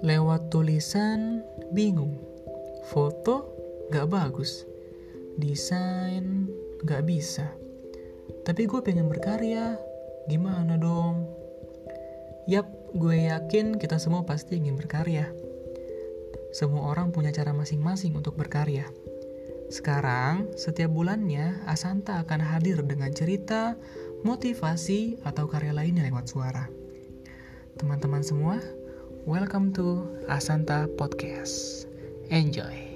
Lewat tulisan bingung, foto gak bagus, desain gak bisa. Tapi gue pengen berkarya, gimana dong? Yap, gue yakin kita semua pasti ingin berkarya. Semua orang punya cara masing-masing untuk berkarya. Sekarang, setiap bulannya Asanta akan hadir dengan cerita, motivasi, atau karya lainnya lewat suara. Teman-teman semua, welcome to Asanta Podcast. Enjoy.